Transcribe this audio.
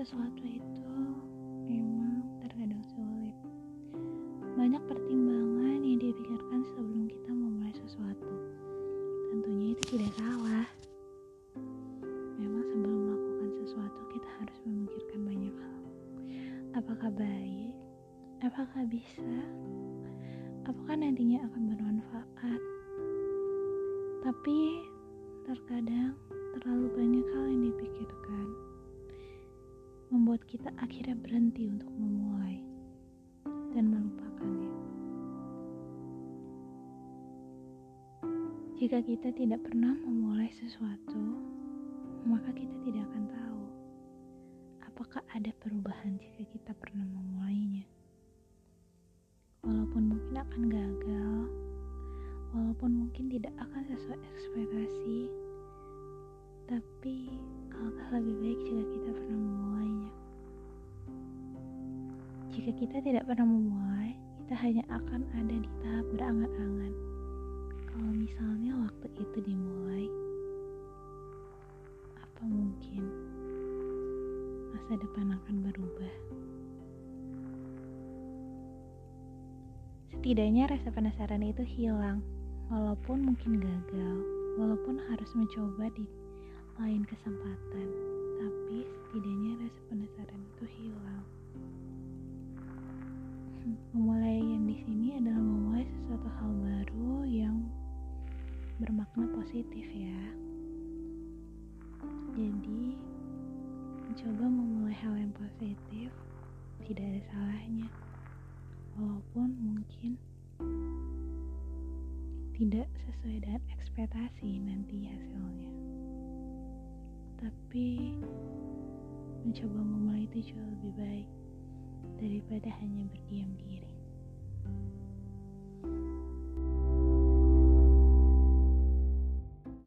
sesuatu itu memang terkadang sulit. Banyak pertimbangan yang dipikirkan sebelum kita memulai sesuatu. Tentunya itu tidak salah. Memang sebelum melakukan sesuatu kita harus memikirkan banyak hal. Apakah baik? Apakah bisa? Apakah nantinya akan bermanfaat? Tapi terkadang terlalu banyak hal yang dipikirkan kita akhirnya berhenti untuk memulai dan melupakannya. Jika kita tidak pernah memulai sesuatu, maka kita tidak akan tahu apakah ada perubahan jika kita pernah memulainya. Walaupun mungkin akan gagal, walaupun mungkin tidak akan sesuai ekspektasi, Jika kita tidak pernah memulai, kita hanya akan ada di tahap berangan-angan. Kalau misalnya waktu itu dimulai, apa mungkin masa depan akan berubah? Setidaknya rasa penasaran itu hilang, walaupun mungkin gagal, walaupun harus mencoba di lain kesempatan, tapi setidaknya rasa penasaran bermakna positif ya. Jadi mencoba memulai hal yang positif tidak ada salahnya. Walaupun mungkin tidak sesuai dengan ekspektasi nanti hasilnya. Tapi mencoba memulai itu jauh lebih baik daripada hanya berdiam diri